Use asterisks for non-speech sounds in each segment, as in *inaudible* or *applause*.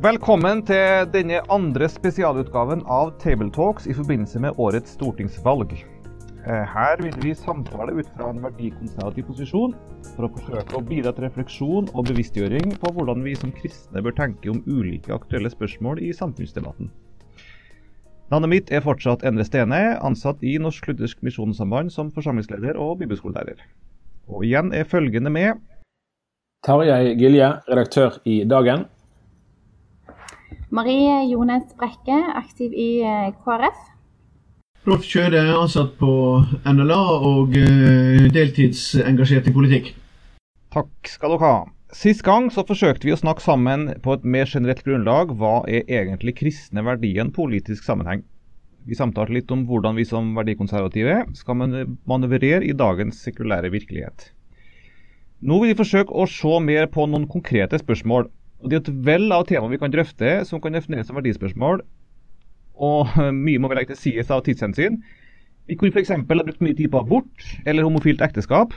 Velkommen til denne andre spesialutgaven av Tabletalks i forbindelse med årets stortingsvalg. Eh, her vil vi samtale ut fra en verdikonservativ posisjon for å forsøke å bidra til refleksjon og bevisstgjøring på hvordan vi som kristne bør tenke om ulike aktuelle spørsmål i samfunnsdebatten. Navnet mitt er fortsatt Endre Stene, ansatt i Norsk Luthersk Misjonssamband som forsamlingsleder og bibelskolelærer. Og igjen er følgende med Tarjei Gilje, redaktør i Dagen. Marie Jones Brekke, aktiv i eh, KrF. Rolf Kjøde, ansatt på NLA og eh, deltidsengasjert i politikk. Takk skal dere ha. Sist gang så forsøkte vi å snakke sammen på et mer generelt grunnlag hva er egentlig kristne verdier i en politisk sammenheng. Vi samtalte litt om hvordan vi som verdikonservative skal manøvrere i dagens sekulære virkelighet. Nå vil vi forsøke å se mer på noen konkrete spørsmål og Det er et vell av temaer vi kan drøfte som kan defineres som verdispørsmål. Og *laughs* mye må vi legge til side av tidshensyn. Vi kunne f.eks. ha brukt mye tid på abort eller homofilt ekteskap.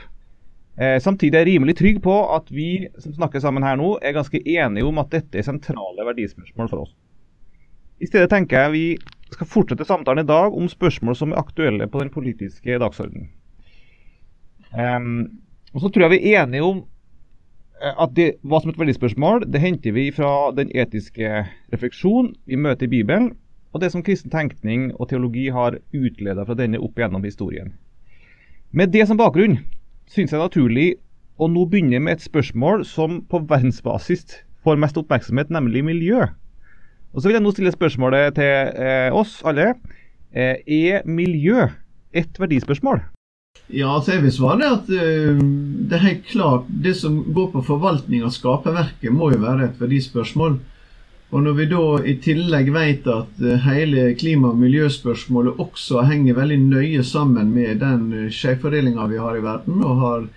Eh, samtidig er jeg rimelig trygg på at vi som snakker sammen her nå, er ganske enige om at dette er sentrale verdispørsmål for oss. I stedet tenker jeg vi skal fortsette samtalen i dag om spørsmål som er aktuelle på den politiske dagsordenen. Um, og så tror jeg vi er enige om at det, hva som et verdispørsmål, det henter vi fra den etiske refleksjon vi møter i Bibelen, og det som kristen tenkning og teologi har utleda fra denne opp gjennom historien. Med det som bakgrunn syns jeg naturlig å nå begynne med et spørsmål som på verdensbasis får mest oppmerksomhet, nemlig miljø. Og Så vil jeg nå stille spørsmålet til eh, oss alle. Eh, er miljø et verdispørsmål? Ja, altså jeg vil svare at uh, det er helt klart det som går på forvaltning av skaperverket, må jo være et verdispørsmål. Og når vi da i tillegg vet at uh, hele klima- og miljøspørsmålet også henger veldig nøye sammen med den uh, skjevfordelinga vi har i verden, og har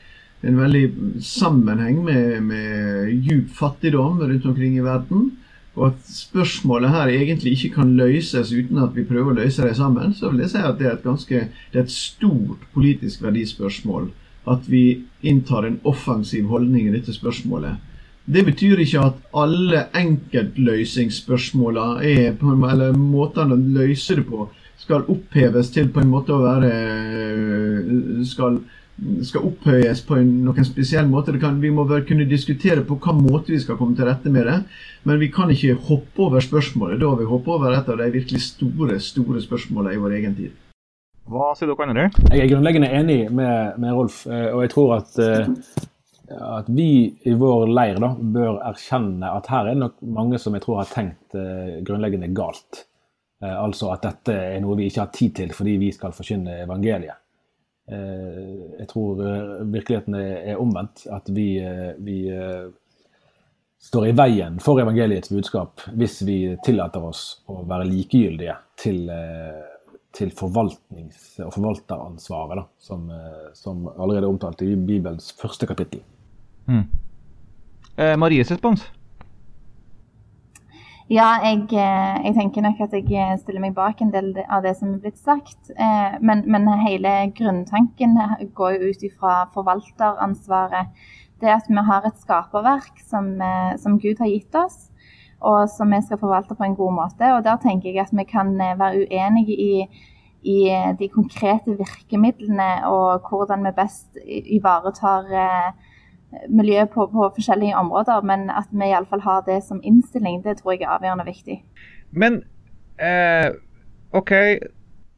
en veldig sammenheng med, med djup fattigdom rundt omkring i verden, og at spørsmålet her egentlig ikke kan løses uten at vi prøver å løse det sammen, så vil jeg si at det er et ganske det er et stort politisk verdispørsmål at vi inntar en offensiv holdning i dette spørsmålet. Det betyr ikke at alle enkeltløsningsspørsmåla eller måtene å løse det på, skal oppheves til på en måte å være skal skal opphøyes på en, noen spesiell måte. Kan, vi må vel kunne diskutere på hva måte vi skal komme til rette med det. Men vi kan ikke hoppe over spørsmålet. Da har vi hoppet over et av de virkelig store store spørsmålene i vår egen tid. Hva sier dere andre? Jeg er grunnleggende enig med, med Rolf. Eh, og jeg tror at, eh, at, vi i vår leir da, bør erkjenne at her er det nok mange som jeg tror har tenkt eh, grunnleggende galt. Altså at dette er noe vi ikke har tid til fordi vi skal forkynne evangeliet. Eh, jeg tror eh, virkeligheten er omvendt. At vi, eh, vi står i veien for evangeliets budskap hvis vi tillater oss å være likegyldige til, til forvaltnings- og forvalteransvaret, da, som, som, allerede omtalt i Bibelens første kapittel. Mm. Eh, Maries respons? Ja, jeg, eh, jeg, tenker nok at jeg eh, stiller meg bak en del av det som er blitt sagt. Eh, men, men hele grunntanken går jo ut ifra forvalteransvaret. Det at vi har et skaperverk som, som, Gud har gitt oss, og som vi skal forvalte på en god måte. Og der tenker jeg at vi kan være uenige i, i de konkrete virkemidlene og hvordan vi best ivaretar miljø på, på, forskjellige områder, men at vi iallfall har det som innstilling, det tror jeg er avgjørende viktig. Men eh, OK,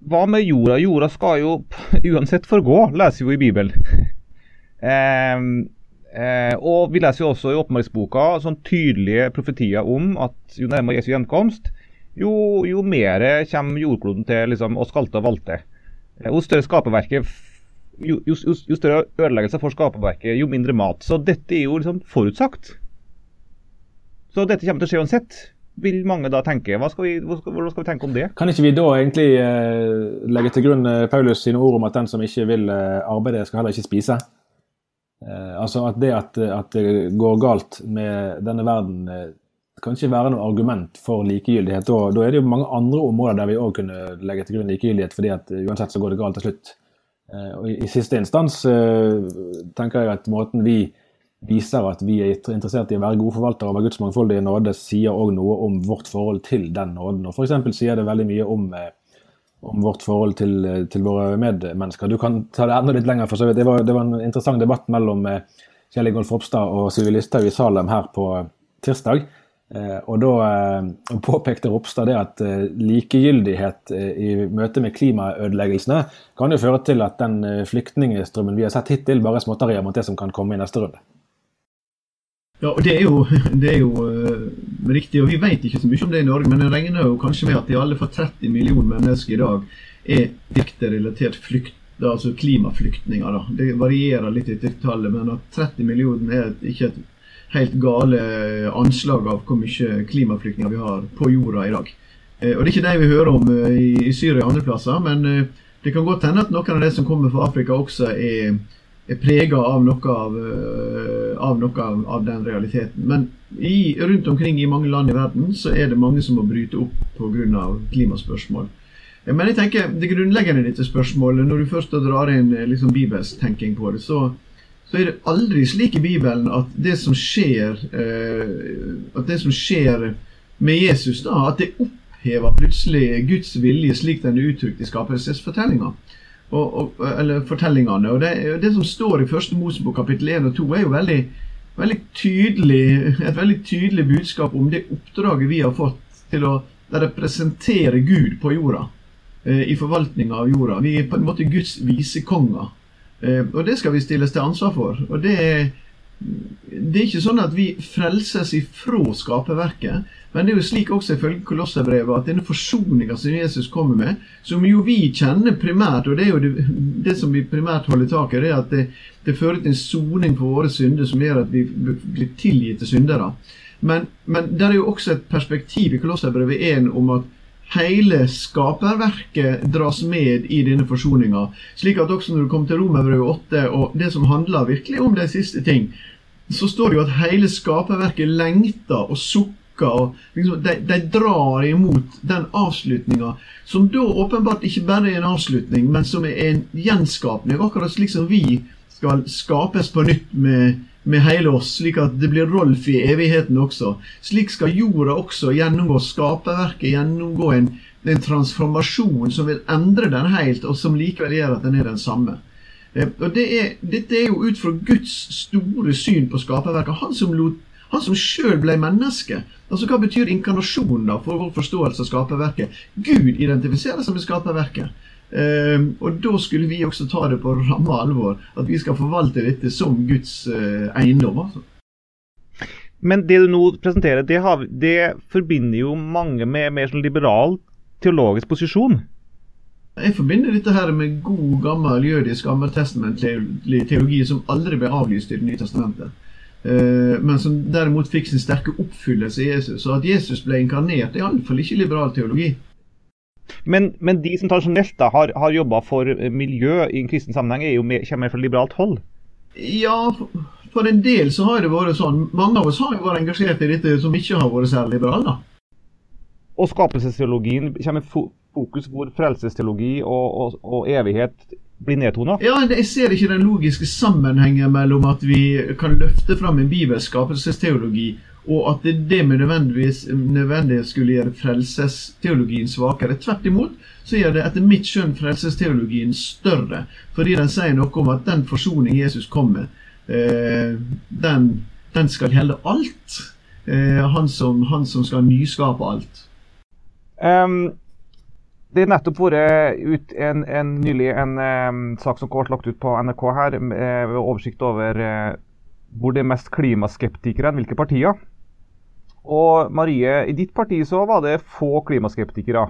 hva med jorda? Jorda skal jo *laughs* uansett forgå, leser vi jo i Bibelen. *laughs* eh, eh, og vi leser jo også i åpenbaringsboka sånn tydelige profetier om at jo nærmere Jesu gjenkomst, jo, jo mer kommer jordkloden til liksom, å skalte og valte. Jo eh, større skaperverket jo, jo, jo, større ødeleggelse for skaperverket, jo mindre mat. Så dette er jo liksom forutsagt. Så dette kommer til å skje uansett, vil mange da tenke. Skal vi, hvordan skal vi tenke om det? Kan ikke vi da egentlig eh, legge til grunn eh, Paulus sine ord om at den som ikke vil eh, arbeide, skal heller ikke spise? Eh, altså at det at, at, det går galt med denne verden eh, kan ikke være noe argument for likegyldighet. Da, da er det jo mange andre områder der vi òg kunne legge til grunn likegyldighet, fordi at uansett så går det galt til slutt. Eh, og I siste instans eh, tenker jeg at måten vi viser at vi er interessert i å være gode forvaltere over Guds mangfoldige nåde, sier òg noe om vårt forhold til den nåden. Og F.eks. sier det veldig mye om, eh, om vårt forhold til, til, våre medmennesker. Du kan ta det enda litt lenger. for så vidt. Det var, det var en interessant debatt mellom Kjell Ingolf Ropstad og Listhaug i Salem her på tirsdag. Og Da påpekte Ropstad det at likegyldighet i møte med klimaødeleggelsene kan jo føre til at den flyktningstrømmen vi har sett hittil, bare er småtterier mot det som kan komme i neste runde. Ja, og Det er jo, *laughs* det er jo uh, riktig, og vi vet ikke så mye om det i Norge, men jeg regner jo kanskje med at i alle fall 30 millioner mennesker i dag er direkte relatert flykt, altså klimaflyktninger. da. Det varierer litt etter tallet, men at 30 millioner er ikke et helt gale anslag av hvor mye klimaflyktninger vi har på jorda i dag. Uh, og Det er ikke det vi hører om uh, i, Syria og andre plasser, men det kan godt hende at noen av de som kommer fra Afrika også er er prega av noe av, eh, av noe av, den realiteten. Men i, rundt omkring i mange land i verden så er det mange som må bryte opp pga. klimaspørsmål. Eh, men jeg tenker det grunnleggende i dette spørsmålet, når du først drar inn eh, liksom bibelsk tenking på det, så, så, er det aldri slik i Bibelen at det som skjer at det som skjer med Jesus, da, at det opphever plutselig Guds vilje slik den er uttrykt i skapelsesfortellinga eller fortellingene. Og det, det, som står i første Mosebok kapittel 1 og 2, er jo veldig, veldig tydelig, et veldig tydelig budskap om det oppdraget vi har fått til å representere Gud på jorda. Eh, I forvaltninga av jorda. Vi er på en måte Guds visekonger. Eh, og det skal vi stilles til ansvar for. Og det er det er ikke sånn at vi frelses ifra skaperverket, men det er jo slik også ifølge Kolosserbrevet at denne forsoninga som Jesus kommer med, som jo vi kjenner primært, og det er jo det, det som vi primært holder tak i, det er at det, det fører til en soning for våre synder som gjør at vi blir tilgitt til syndere. Men, men der er jo også et perspektiv i Kolosserbrevet 1 om at hele skaperverket dras med i denne forsoninga. Slik at også når du kommer til Romerbrevet 8, og det som handler virkelig om de siste ting, så står det jo at hele skaperverket lengter og sukker. og liksom, de, de, drar imot den avslutninga, som da åpenbart ikke bare er en avslutning, men som er en gjenskapning. Akkurat slik som vi skal skapes på nytt med, med hele oss, slik at det blir Rolf i evigheten også. Slik skal jorda også gjennomgå skaperverket, gjennomgå en, en transformasjon som vil endre den helt, og som likevel gjør at den er den samme. Eh, og det er, Dette er jo ut fra Guds store syn på skaperverket. Han som, lot, han som sjøl ble menneske. Altså Hva betyr inkarnasjon da for vår forståelse av skaperverket? Gud identifiserer seg med skaperverket. Uh, og da skulle vi også ta det på ramme alvor. At vi skal forvalte dette som Guds uh, eiendom. altså. Men det du nå presenterer, det, har, det forbinder jo mange med mer sånn liberal teologisk posisjon. Jeg forbinder dette her med god, gammel jødisk gammeltestamentlig teologi som aldri ble avlyst i Det nye testamentet. Eh, men som derimot fikk sin sterke oppfyllelse i Jesus. Så at Jesus ble inkarnert, er iallfall ikke liberal teologi. Men, men, de som tradisjonelt da har, har jobba for miljø i en kristen sammenheng, er jo med, kommer mer fra liberalt hold? Ja, for en del så har det vært sånn. Mange av oss har jo vært engasjert i dette som ikke har vært særlig liberale. Og skapelsesteologien kommer fokus hvor frelsesteologi og, og, og evighet blir nedtona? Ja, jeg ser ikke den logiske sammenhengen mellom at vi kan løfte fram en bibelsk skapelsesteologi, og at det, nødvendigvis nødvendig skulle gjøre frelsesteologien svakere. Tvert imot så gjør det etter mitt skjønn frelsesteologien større, fordi den sier noe om at den forsoning Jesus kom med, eh, den, den, skal gjelde alt. Eh, han, som, han, som, skal nyskape alt. Um, det er nettopp vært ut en, en, nylig en um, sak som ble lagt ut på NRK her, med oversikt over uh, hvor det er mest klimaskeptikere enn hvilke partier. Og Marie, i ditt parti så var det få klimaskeptikere.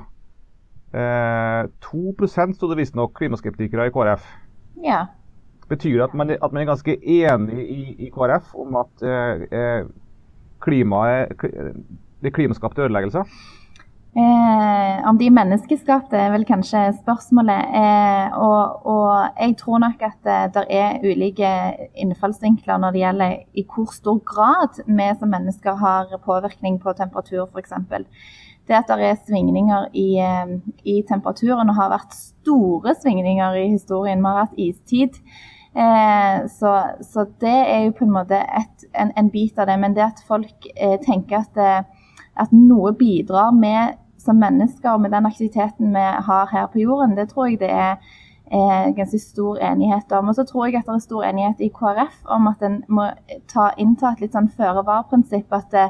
Eh, 2 sto det visstnok klimaskeptikere i KrF. Ja. Betyr det at man, at man er ganske enig i, i KrF om at uh, klimaet, det er klimaskapte ødeleggelser? Eh, om de er menneskeskapte, er vel kanskje spørsmålet. Eh, og, og, jeg tror nok at eh, det er ulike innfallsvinkler når det gjelder i hvor stor grad vi som mennesker har påvirkning på temperatur, f.eks. Det at det er svingninger i, eh, i temperaturen, og har vært store svingninger i historien. Vi har hatt istid. Eh, så, så, det er jo på en måte et, en, en, bit av det. Men det at folk eh, tenker at, at noe bidrar med som mennesker med den aktiviteten vi har her på jorden, det tror jeg det er eh, ganske stor enighet om. Og så tror jeg at det er stor enighet i KrF om at en må ta, innta et litt sånn føre-var-prinsipp. At det,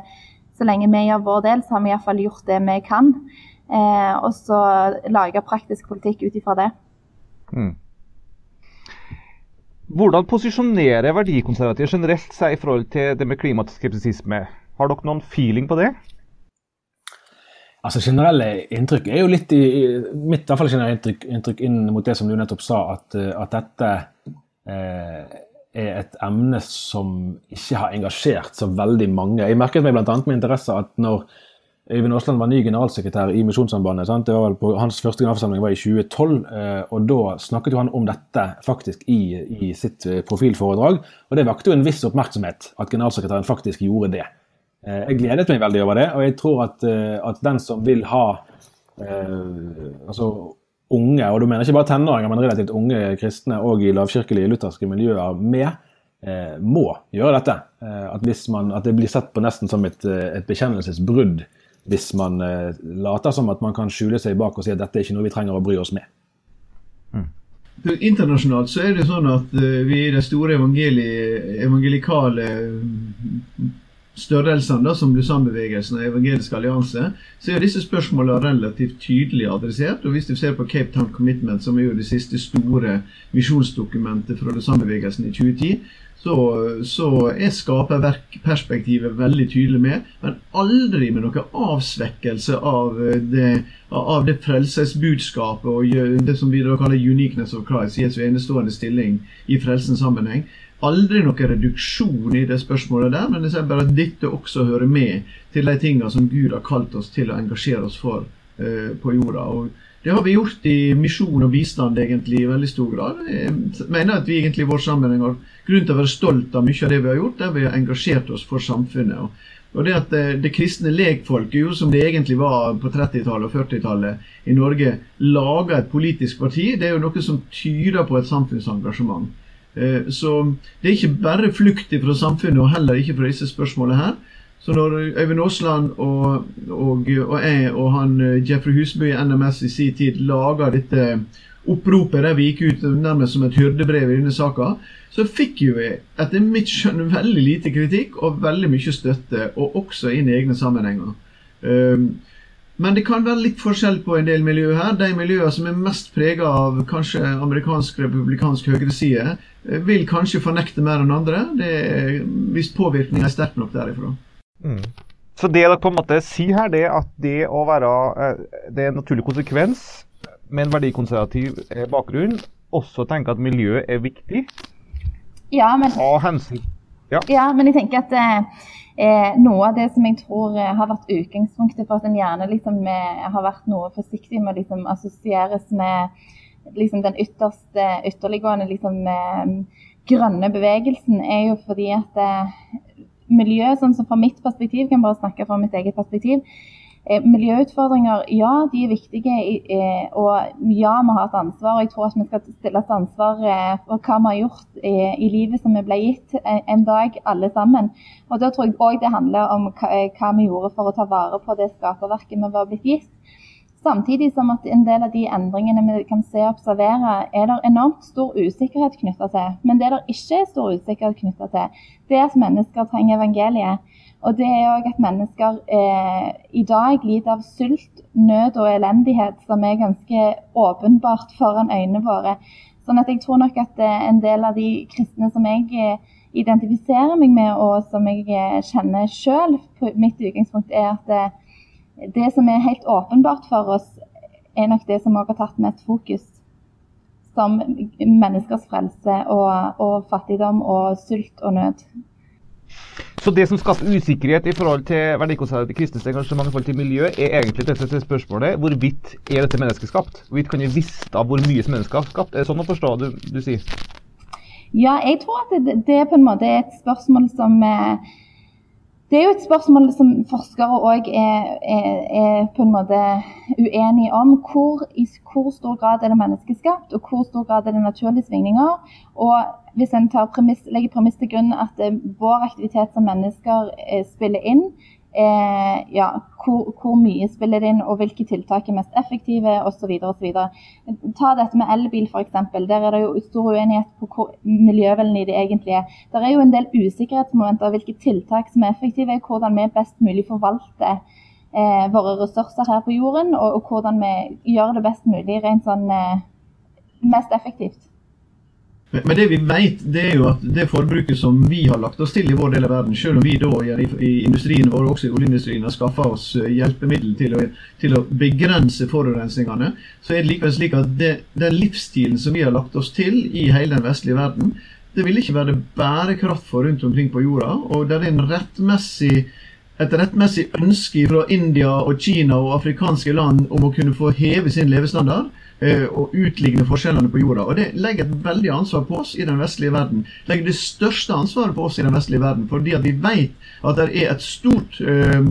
så lenge vi gjør vår del, så har vi iallfall gjort det vi kan. Eh, og så lage praktisk politikk ut ifra det. Mm. Hvordan posisjonerer verdikonservative generelt seg i forhold til det med klimaskepsisisme? Har dere noen feeling på det? Altså Generelle inntrykk er jo litt i, i mitt i hvert fall generelle inntrykk, inntrykk, inn mot det som du nettopp sa, at, at dette eh, er et emne som ikke har engasjert så veldig mange. Jeg merket meg bl.a. med interesse at når Øyvind Aasland var ny generalsekretær i Misjonssambandet. Sant? Det var vel på, Hans første generalforsamling var i 2012, eh, og da snakket jo han om dette faktisk i, i sitt eh, profilforedrag. Og det vakte jo en viss oppmerksomhet at generalsekretæren faktisk gjorde det. Eh, jeg gledet meg veldig over det, og jeg tror at, at den som vil ha eh, altså unge, og du mener ikke bare tenåringer, men relativt unge kristne og i lavkirkelige lutherske miljøer med, eh, må gjøre dette. Eh, at, man, at, det blir sett på nesten som et, et bekjennelsesbrudd hvis man eh, later som at man kan skjule seg bak og si at dette er ikke noe vi trenger å bry oss med. Mm. Internasjonalt så er det sånn at vi i det store evangelikale størrelsene, da, som Lausanne-bevegelsen og Evangelisk allianse, så er disse spørsmålene relativt tydelig adressert. og Hvis du ser på Cape Town Commitment, som er jo det siste store visjonsdokumentet fra Lausanne-bevegelsen i 2010, så, så er skaperverkperspektivet veldig tydelig med, men aldri med noen avsvekkelse av det, av det frelsesbudskapet og det som vi da kaller 'uniqueness of Christ', Jesu enestående stilling i frelsens sammenheng. Aldri noen reduksjon i det spørsmålet der, men jeg sier bare at dette også hører med til de tingene som Gud har kalt oss til å engasjere oss for uh, på jorda. og det har vi gjort i misjon og bistand egentlig i veldig stor grad. Jeg mener at vi egentlig i vår sammenheng har grunn til å være stolt av mye av det vi har gjort, der vi har engasjert oss for samfunnet. Og det at det, det kristne lekfolket, jo, som det egentlig var på 30-tallet og 40-tallet i Norge, laga et politisk parti, det er jo noe som tyder på et samfunnsengasjement. Eh, så det er ikke bare flukt fra samfunnet, og heller ikke fra disse spørsmålene her. Så når Øyvind Aasland og, og, og, jeg og han eh, Jeffrey Husby i NMS i sin tid laga dette oppropet der vi gikk ut nærmest som et hyrdebrev i denne saka, så fikk jo vi etter mitt skjønn veldig lite kritikk og veldig mye støtte, og også inn i egne sammenhenger. Um, men det kan være litt forskjell på en del miljøer her. De miljøene som er mest prega av kanskje amerikansk republikansk høyreside, eh, vil kanskje fornekte mer enn andre, det er, hvis påvirkningen er sterk nok derifra. Mm. Så det dere på en måte sier her, det er at det å være eh, Det er en naturlig konsekvens med en verdikonservativ eh, bakgrunn også tenke at miljøet er viktig? Ja, men, ja. ja, men jeg tenker at eh, eh, noe av det som jeg tror har vært utgangspunktet for at en gjerne liksom, har vært noe forsiktig med å liksom, assosieres med liksom, den ytterste, ytterliggående liksom, grønne bevegelsen, er jo fordi at miljø, sånn som fra mitt perspektiv, kan bare snakke fra mitt eget perspektiv. Eh, miljøutfordringer, ja, de er viktige. Eh, og ja, vi har et ansvar. Og jeg tror at vi skal stille til ansvar eh, for hva vi har gjort i livet som vi ble gitt en dag, alle sammen. Og da tror jeg òg det handler om hva, vi gjorde for å ta vare på det skaperverket vi var blitt gitt. Samtidig som at en del av de endringene vi kan se og observere, er det enormt stor usikkerhet knytta til. Men det det ikke er stor usikkerhet knytta til, det er at mennesker trenger evangeliet. Og det er òg at mennesker eh, i dag lider av sult, nød og elendighet, som er ganske åpenbart foran øynene våre. Sånn at jeg tror nok at eh, en del av de kristne som jeg eh, identifiserer meg med, og som jeg eh, kjenner sjøl, mitt utgangspunkt er at eh, det som er helt åpenbart for oss, er nok det som også har tatt mest fokus. Som menneskers frelse og, og fattigdom og sult og nød. Så det som skaper usikkerhet i forhold til verdikonservativt kristnes engasjement i forhold til miljø, er egentlig dette spørsmålet hvorvidt er dette menneskeskapt? Hvorvidt kan vi visste av hvor mye som er menneskeskapt? Er det sånn å forstå du, du sier? Ja, jeg tror at det, det, på en måte er et spørsmål som eh, Det er jo et spørsmål som forskere òg er, er, er, på en måte uenige om. Hvor, I hvor stor grad er det menneskeskapt, og hvor stor grad er det naturlige svingninger? Og hvis en premiss, legger premiss til grunn at vår aktivitet som mennesker eh, spiller inn, eh, ja, hvor, hvor, mye spiller inn, og hvilke tiltak er mest effektive osv. Ta dette med elbil f.eks. Der er det jo stor uenighet på hvor miljøvennlig det egentlig er. Det er jo en del usikkerhetsmomenter hvilke tiltak som er effektive, hvordan vi best mulig forvalter eh, våre ressurser her på jorden, og, og, hvordan vi gjør det best mulig rent sånn eh, mest effektivt. Men det vi vet, det er jo at det forbruket som vi har lagt oss til i vår del av verden, selv om vi da i industrien vår, også i oljeindustrien, har skaffa oss eh, hjelpemiddel til å, til å, begrense forurensningene, så er det likevel slik at det, den livsstilen som vi har lagt oss til i hele den vestlige verden, det vil ikke være bærekraft for rundt omkring på jorda. Og det er en rettmessig et rettmessig ønske fra India og Kina og afrikanske land om å kunne få heve sin levestandard og eh, utligne forskjellene på jorda. Og Det legger et veldig ansvar på oss i den vestlige verden. Det legger det største ansvaret på oss i den vestlige verden, fordi at vi vet at det er et stort øh,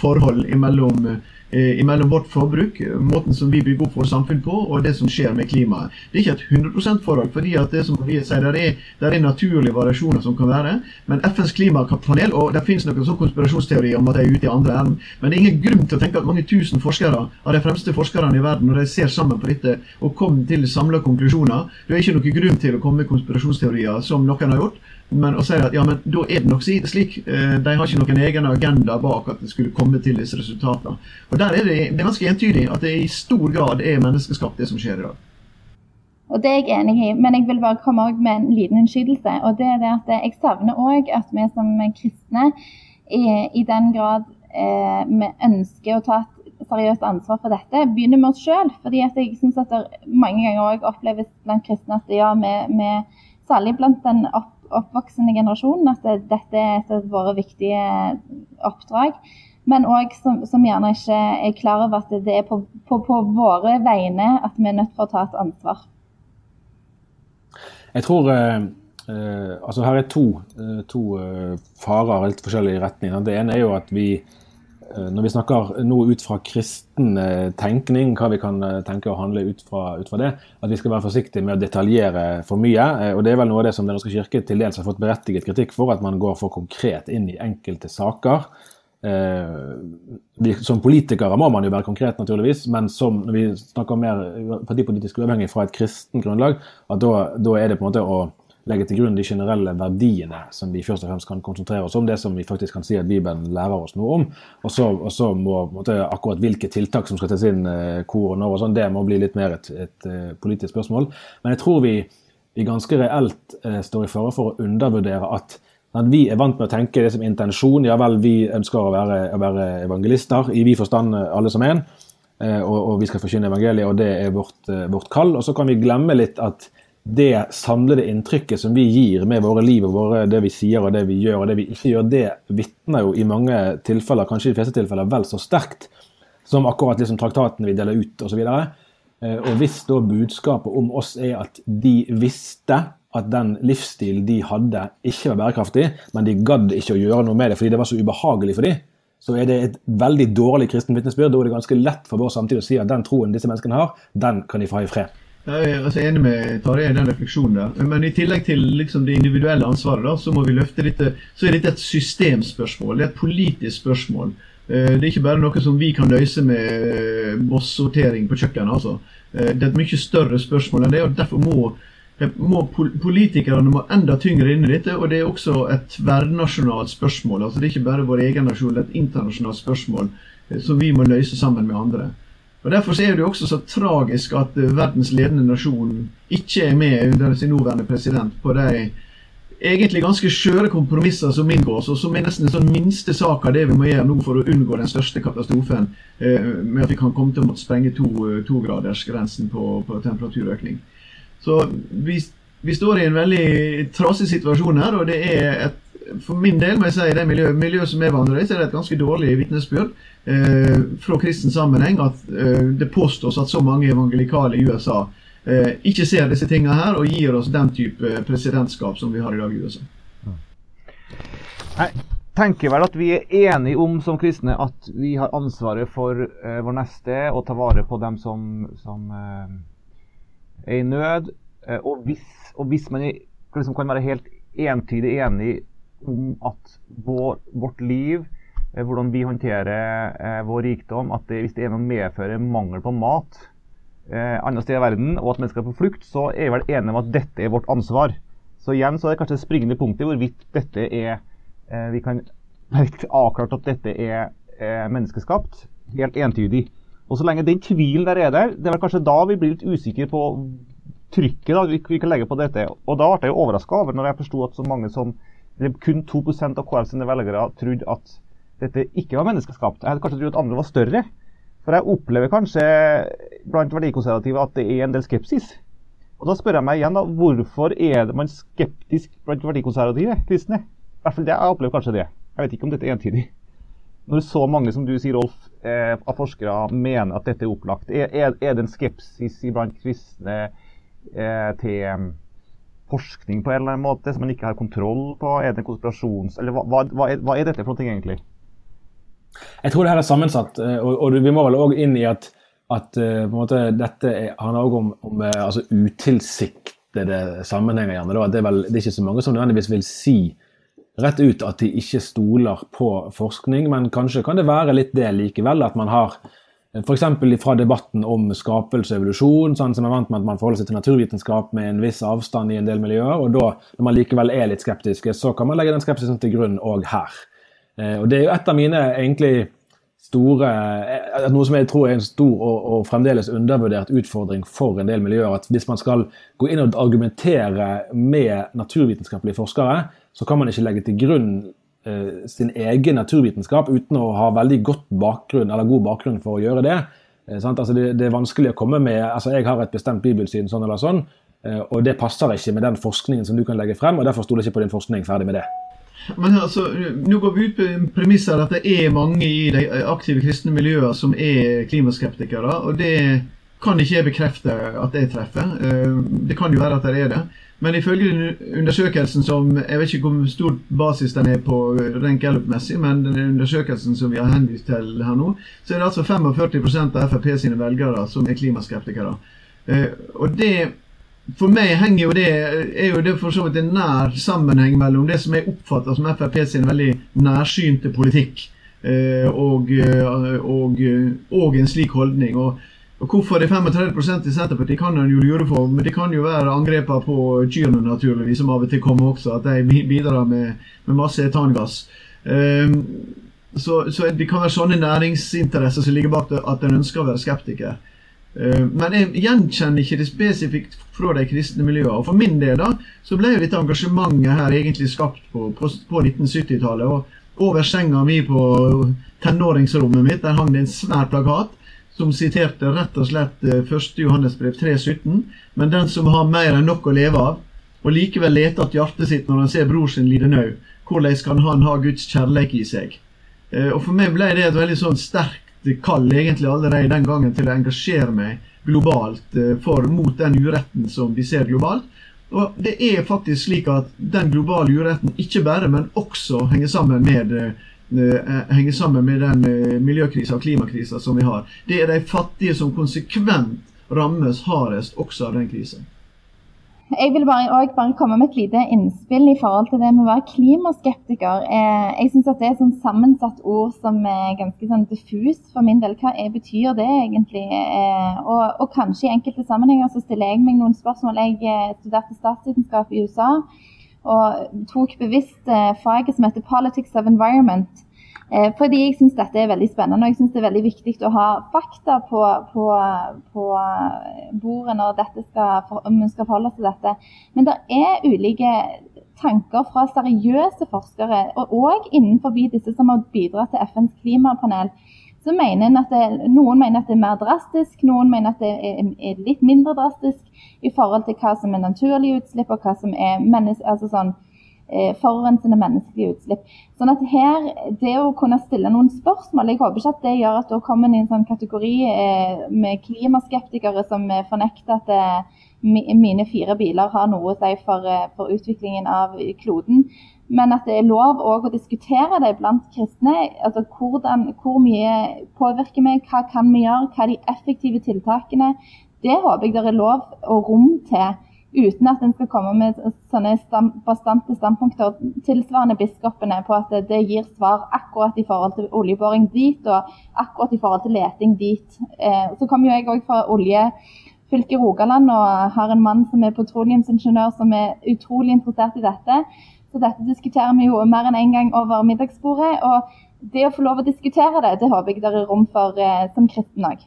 forhold mellom Eh, mellom vårt forbruk, måten som vi bygger opp vårt samfunn på, og det som skjer med klimaet. Det er ikke et 100 forhold, fordi at det som vi sier, der er, der er naturlige variasjoner som kan være. Men FNs klimapanel, og det finnes noen sånn konspirasjonsteori om at de er ute i andre ærend, men det er ingen grunn til å tenke at mange tusen forskere av de fremste forskerne i verden, når de ser sammen på dette og kommer til samla konklusjoner, det er ikke noen grunn til å komme med konspirasjonsteorier som noen har gjort men å si at ja, men da er det nok slik. Eh, de har ikke noen egen agenda bak at det skulle komme til disse resultatene. Og Der er det, det er ganske entydig at det i stor grad er menneskeskapt, det som skjer i dag. Og Det er jeg enig i, men jeg vil bare komme med en liten innskytelse. og det er det at Jeg savner òg at vi som kristne, i, i den grad eh, vi ønsker å ta et seriøst ansvar for dette, begynner med oss sjøl. Jeg synes at det mange ganger òg oppleves blant kristne at ja, vi, særlig blant den opp oppvoksende generasjonen at det, dette er et av våre viktige oppdrag. Men òg som, som, gjerne ikke er klar over at det er på, på, på, våre vegne at vi er nødt for å ta et ansvar. Jeg tror eh, eh altså Her er to, eh, to eh, farer helt forskjellige retninger. Det ene er jo at vi når vi snakker nå ut fra kristen eh, tenkning, hva vi kan eh, tenke å handle ut fra, ut fra, det, at vi skal være forsiktige med å detaljere for mye. og Det er vel noe av det som Den norske kirke til dels har fått berettiget kritikk for, at man går for konkret inn i enkelte saker. som politikere må man jo være konkret, naturligvis, men som, når vi snakker mer partipolitisk uavhengig fra et kristen grunnlag, at da, da er det på en måte å legge til grunn de generelle verdiene som vi først og fremst kan konsentrere oss om, det som vi faktisk kan si at Bibelen lærer oss noe om. Og så, og så må måtte, akkurat hvilke tiltak som skal tas inn eh, hvor og når, og sånn, det må bli litt mer et, et et politisk spørsmål. Men jeg tror vi, vi ganske reelt eh, står i fare for å undervurdere at at vi er vant med å tenke det som intensjon. Ja vel, vi ønsker å være, å være evangelister i vid forstand alle som en. Og, og, vi skal forkynne evangeliet, og det er vårt, vårt kall. Og så kan vi glemme litt at det samlede inntrykket som vi gir med våre liv og våre, det vi sier og det vi gjør og det vi ikke gjør, det vitner jo i mange tilfeller, kanskje i de fleste tilfeller, vel så sterkt som akkurat liksom traktatene vi deler ut osv. Og, eh, og hvis da budskapet om oss er at de visste at den livsstilen de hadde, ikke var bærekraftig, men de gadd ikke å gjøre noe med det fordi det var så ubehagelig for dem, så er det et veldig dårlig kristen vitnesbyrd. Da er det ganske lett for vår samtid å si at den troen disse menneskene har, den kan de få ha i fred. Jeg er altså enig med Tarjei i den refleksjonen der. Men i tillegg til liksom det individuelle ansvaret, da, så må vi løfte dette, så er dette et systemspørsmål. Det er et politisk spørsmål. Eh, det er ikke bare noe som vi kan løse med eh, på kjøkkenet. altså. Eh, det er et mye større spørsmål enn det, og derfor må, må politikerne må enda tyngre inn i dette. Og det er også et tverrnasjonalt spørsmål. altså Det er ikke bare vår egen nasjon, det er et internasjonalt spørsmål som vi må løse sammen med andre. Og Derfor er det jo også så tragisk at eh, verdens ledende nasjon ikke er med under sin nåværende president på de egentlig ganske skjøre kompromisser som inngås, og som er nesten en sånn minste sak av det vi må gjøre nå for å unngå den største katastrofen eh, med at vi kan komme til å måtte sprenge eh, togradersgrensen to på, på temperaturøkning. Så vi, vi, står i en veldig trasig situasjon her, og det er et, for min del må jeg si det miljøet, miljøet som jeg vandrer i, så er det et ganske dårlig vitnesbyrd eh, fra kristen sammenheng at eh, det påstås at så mange evangelikale i USA eh, ikke ser disse tingene her og gir oss den type presidentskap som vi har i dag i USA. Jeg tenker vel at vi er enige om som kristne at vi har ansvaret for uh, vår neste og ta vare på dem som, som uh, er i nød. Uh, og, hvis, og, hvis, man liksom kan være helt entydig enig at vår, vårt liv, hvordan vi håndterer vår rikdom, at det, hvis det er noe medfører mangel på mat andre steder i verden, og at mennesker er på flukt, så er vi vel enige om at dette er vårt ansvar. Så igjen så er det kanskje det springende punktet hvorvidt dette er Eh, vi kan avklart at dette er menneskeskapt. Helt entydig. Og så lenge den tvilen der er der, det er vel kanskje da vi blir litt usikre på trykket da, vi, vi kan legge på dette. Og da ble jeg overraska over når jeg forsto at så mange som kun 2% av KrF sine velgere trodde at dette ikke var menneskeskapt. Jeg hadde kanskje trodd at andre var større. For jeg opplever kanskje blant verdikonservative at det er en del skepsis. Og da spør jeg meg igjen, da, hvorfor er man skeptisk blant verdikonservative kristne? I hvert fall det, Jeg opplever kanskje det. Jeg vet ikke om dette er entydig. Når så mange som du sier, Rolf, eh, av forskere mener at dette er opplagt, er, er, er det en skepsis blant kristne eh, til forskning på en eller annen måte som man ikke har kontroll på? Er det en konspirasjons... Eller hva, hva, er, hva er, dette for noe egentlig? Jeg tror det her er sammensatt, eh, og, og vi må vel òg inn i at, at uh, måte, dette handler òg om, om uh, altså utilsiktede sammenhenger. Gjerne, det, er vel, det er ikke så mange som nødvendigvis vil si rett ut at de ikke stoler på forskning, men kanskje kan det være litt det likevel. At man har f.eks. fra debatten om skapelse og evolusjon, sånn som er vant med at man forholder seg til naturvitenskap med en viss avstand i en del miljøer, og da, når man likevel er litt skeptiske, så kan man legge den skepsisen til grunn òg her. Eh, og Det er jo et av mine egentlig store eh, Noe som jeg tror er en stor og, og, fremdeles undervurdert utfordring for en del miljøer. At hvis man skal gå inn og argumentere med naturvitenskapelige forskere, så kan man ikke legge til grunn sin egen naturvitenskap uten å ha veldig godt bakgrunn, eller god bakgrunn for å gjøre det. Eh, altså det, det, er vanskelig å komme med altså Jeg har et bestemt bibelsyn sånn eller sånn, eh, og det passer ikke med den forskningen som du kan legge frem, og derfor stoler jeg ikke på din forskning. Ferdig med det. Men altså, Nå går vi ut på premisser at det er mange i de aktive kristne miljøer som er klimaskeptikere. og det kan ikke jeg bekrefte at jeg treffer. Eh, det kan jo være at det er det. Men ifølge undersøkelsen som Jeg vet ikke hvor stor basis den er på rent Gallup-messig, men den undersøkelsen som vi har henvist til her nå, så er det altså 45% av Frp sine velgere som er klimaskeptikere. Eh, og det for meg henger jo det, er jo det for så vidt en nær sammenheng mellom det som jeg oppfatter som Frp sin veldig nærsynte politikk, eh, og, og, og en slik holdning. og og Hvorfor er 35% i Senterpartiet kan en jo lure på, men det kan jo være angrepene på kyrne naturligvis, som av og til kommer også, at de bidrar med, med masse etangass. Um, så, så, det kan være sånne næringsinteresser som ligger bak det, at en ønsker å være skeptiker. Uh, men jeg gjenkjenner ikke det spesifikt fra de kristne miljøene. Og For min del da, så ble jo dette engasjementet her egentlig skapt på, på, på 1970-tallet. og Over senga mi på tenåringsrommet mitt der hang det en svær plakat som siterte rett og slett 1. Eh, Johannesbrev 3,17. Men den som har mer enn nok å leve av, og likevel leter at hjertet sitt når han ser bror sin lide nød, hvordan kan han ha Guds kjærlighet i seg? Eh, og For meg ble det et veldig sånn sterkt kall egentlig allerede den gangen til å engasjere meg globalt eh, for mot den uretten som vi ser globalt. Og det er faktisk slik at den globale uretten ikke bare, men også henger sammen med henger sammen med den eh, miljøkrisa og klimakrisa som vi har. Det er de fattige som konsekvent rammes hardest også av den krisen. Jeg vil bare, bare, komme med et lite innspill i forhold til det med å være klimaskeptiker. Eh, jeg syns det er et sammensatt ord som er ganske sånn diffust for min del. Hva er, betyr det egentlig? Og, og, kanskje i enkelte sammenhenger så stiller jeg meg noen spørsmål. Jeg studerte statsvitenskap i USA og tok bevisst eh, faget som heter Politics of Environment. Eh, fordi jeg syns dette er veldig spennende og jeg synes det er veldig viktig å ha fakta på, på, på bordet når skal, om en skal forholde seg til dette. Men det er ulike tanker fra seriøse forskere, og òg innenfor disse som har bidratt til FNs klimapanel så mener at det, Noen mener at det er mer drastisk, noen mener at det er, er, litt mindre drastisk i forhold til hva som er naturlige utslipp og hva som er menneske, altså sånn, eh, forurensende menneskelige utslipp. Sånn at her, Det å kunne stille noen spørsmål Jeg håper ikke at det gjør at da kommer en i en sånn kategori eh, med klimaskeptikere som fornekter at eh, mine fire biler har noe å si for, for utviklingen av kloden. Men at det er lov å diskutere det blant kristne. altså hvordan, Hvor mye påvirker vi, hva kan vi gjøre, hva er de effektive tiltakene. Det håper jeg det er lov og rom til, uten at en skal komme med sånne bastante standpunkter tilsvarende biskopene på at det, gir svar akkurat i forhold til oljeboring dit og akkurat i forhold til leting dit. Eh, så kommer jo jeg òg fra oljefylket Rogaland og har en mann som er petroleumsingeniør som er utrolig interessert i dette. Så dette diskuterer vi jo mer enn én en gang over middagsbordet. Og det å få lov å diskutere det, det håper jeg det er rom for eh, som kristen òg.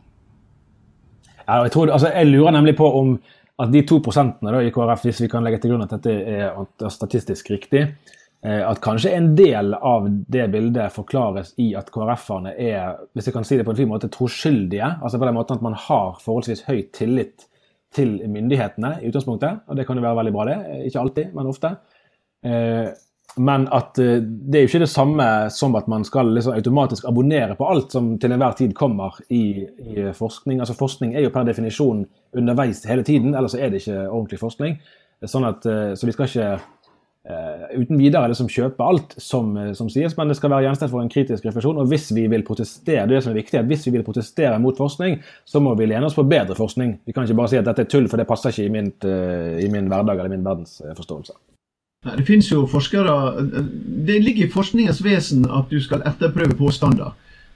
Ja, jeg, altså, jeg lurer nemlig på om at de to prosentene da, i KrF, hvis vi kan legge til grunn at dette er statistisk riktig, eh, at kanskje en del av det bildet forklares i at KrF-erne er hvis jeg kan si det på en fin måte, troskyldige. altså på den måten At man har forholdsvis høy tillit til myndighetene i utgangspunktet. og Det kan jo være veldig bra, det. Ikke alltid, men ofte. Eh, men at eh, det er jo ikke det samme som at man skal liksom automatisk abonnere på alt som til enhver tid kommer i, i, forskning. Altså Forskning er jo per definisjon underveis hele tiden, ellers er det ikke ordentlig forskning. Sånn at, eh, så vi skal ikke uh, uten videre liksom kjøpe alt som, som, sies, men det skal være gjenstand for en kritisk refleksjon. Og hvis vi vil protestere det som er viktig, at hvis vi vil protestere mot forskning, så må vi lene oss på bedre forskning. Vi kan ikke bare si at dette er tull, for det passer ikke i, min, uh, i min hverdag eller min verdensforståelse. Det finnes jo forskere Det ligger i forskningens vesen at du skal etterprøve påstander.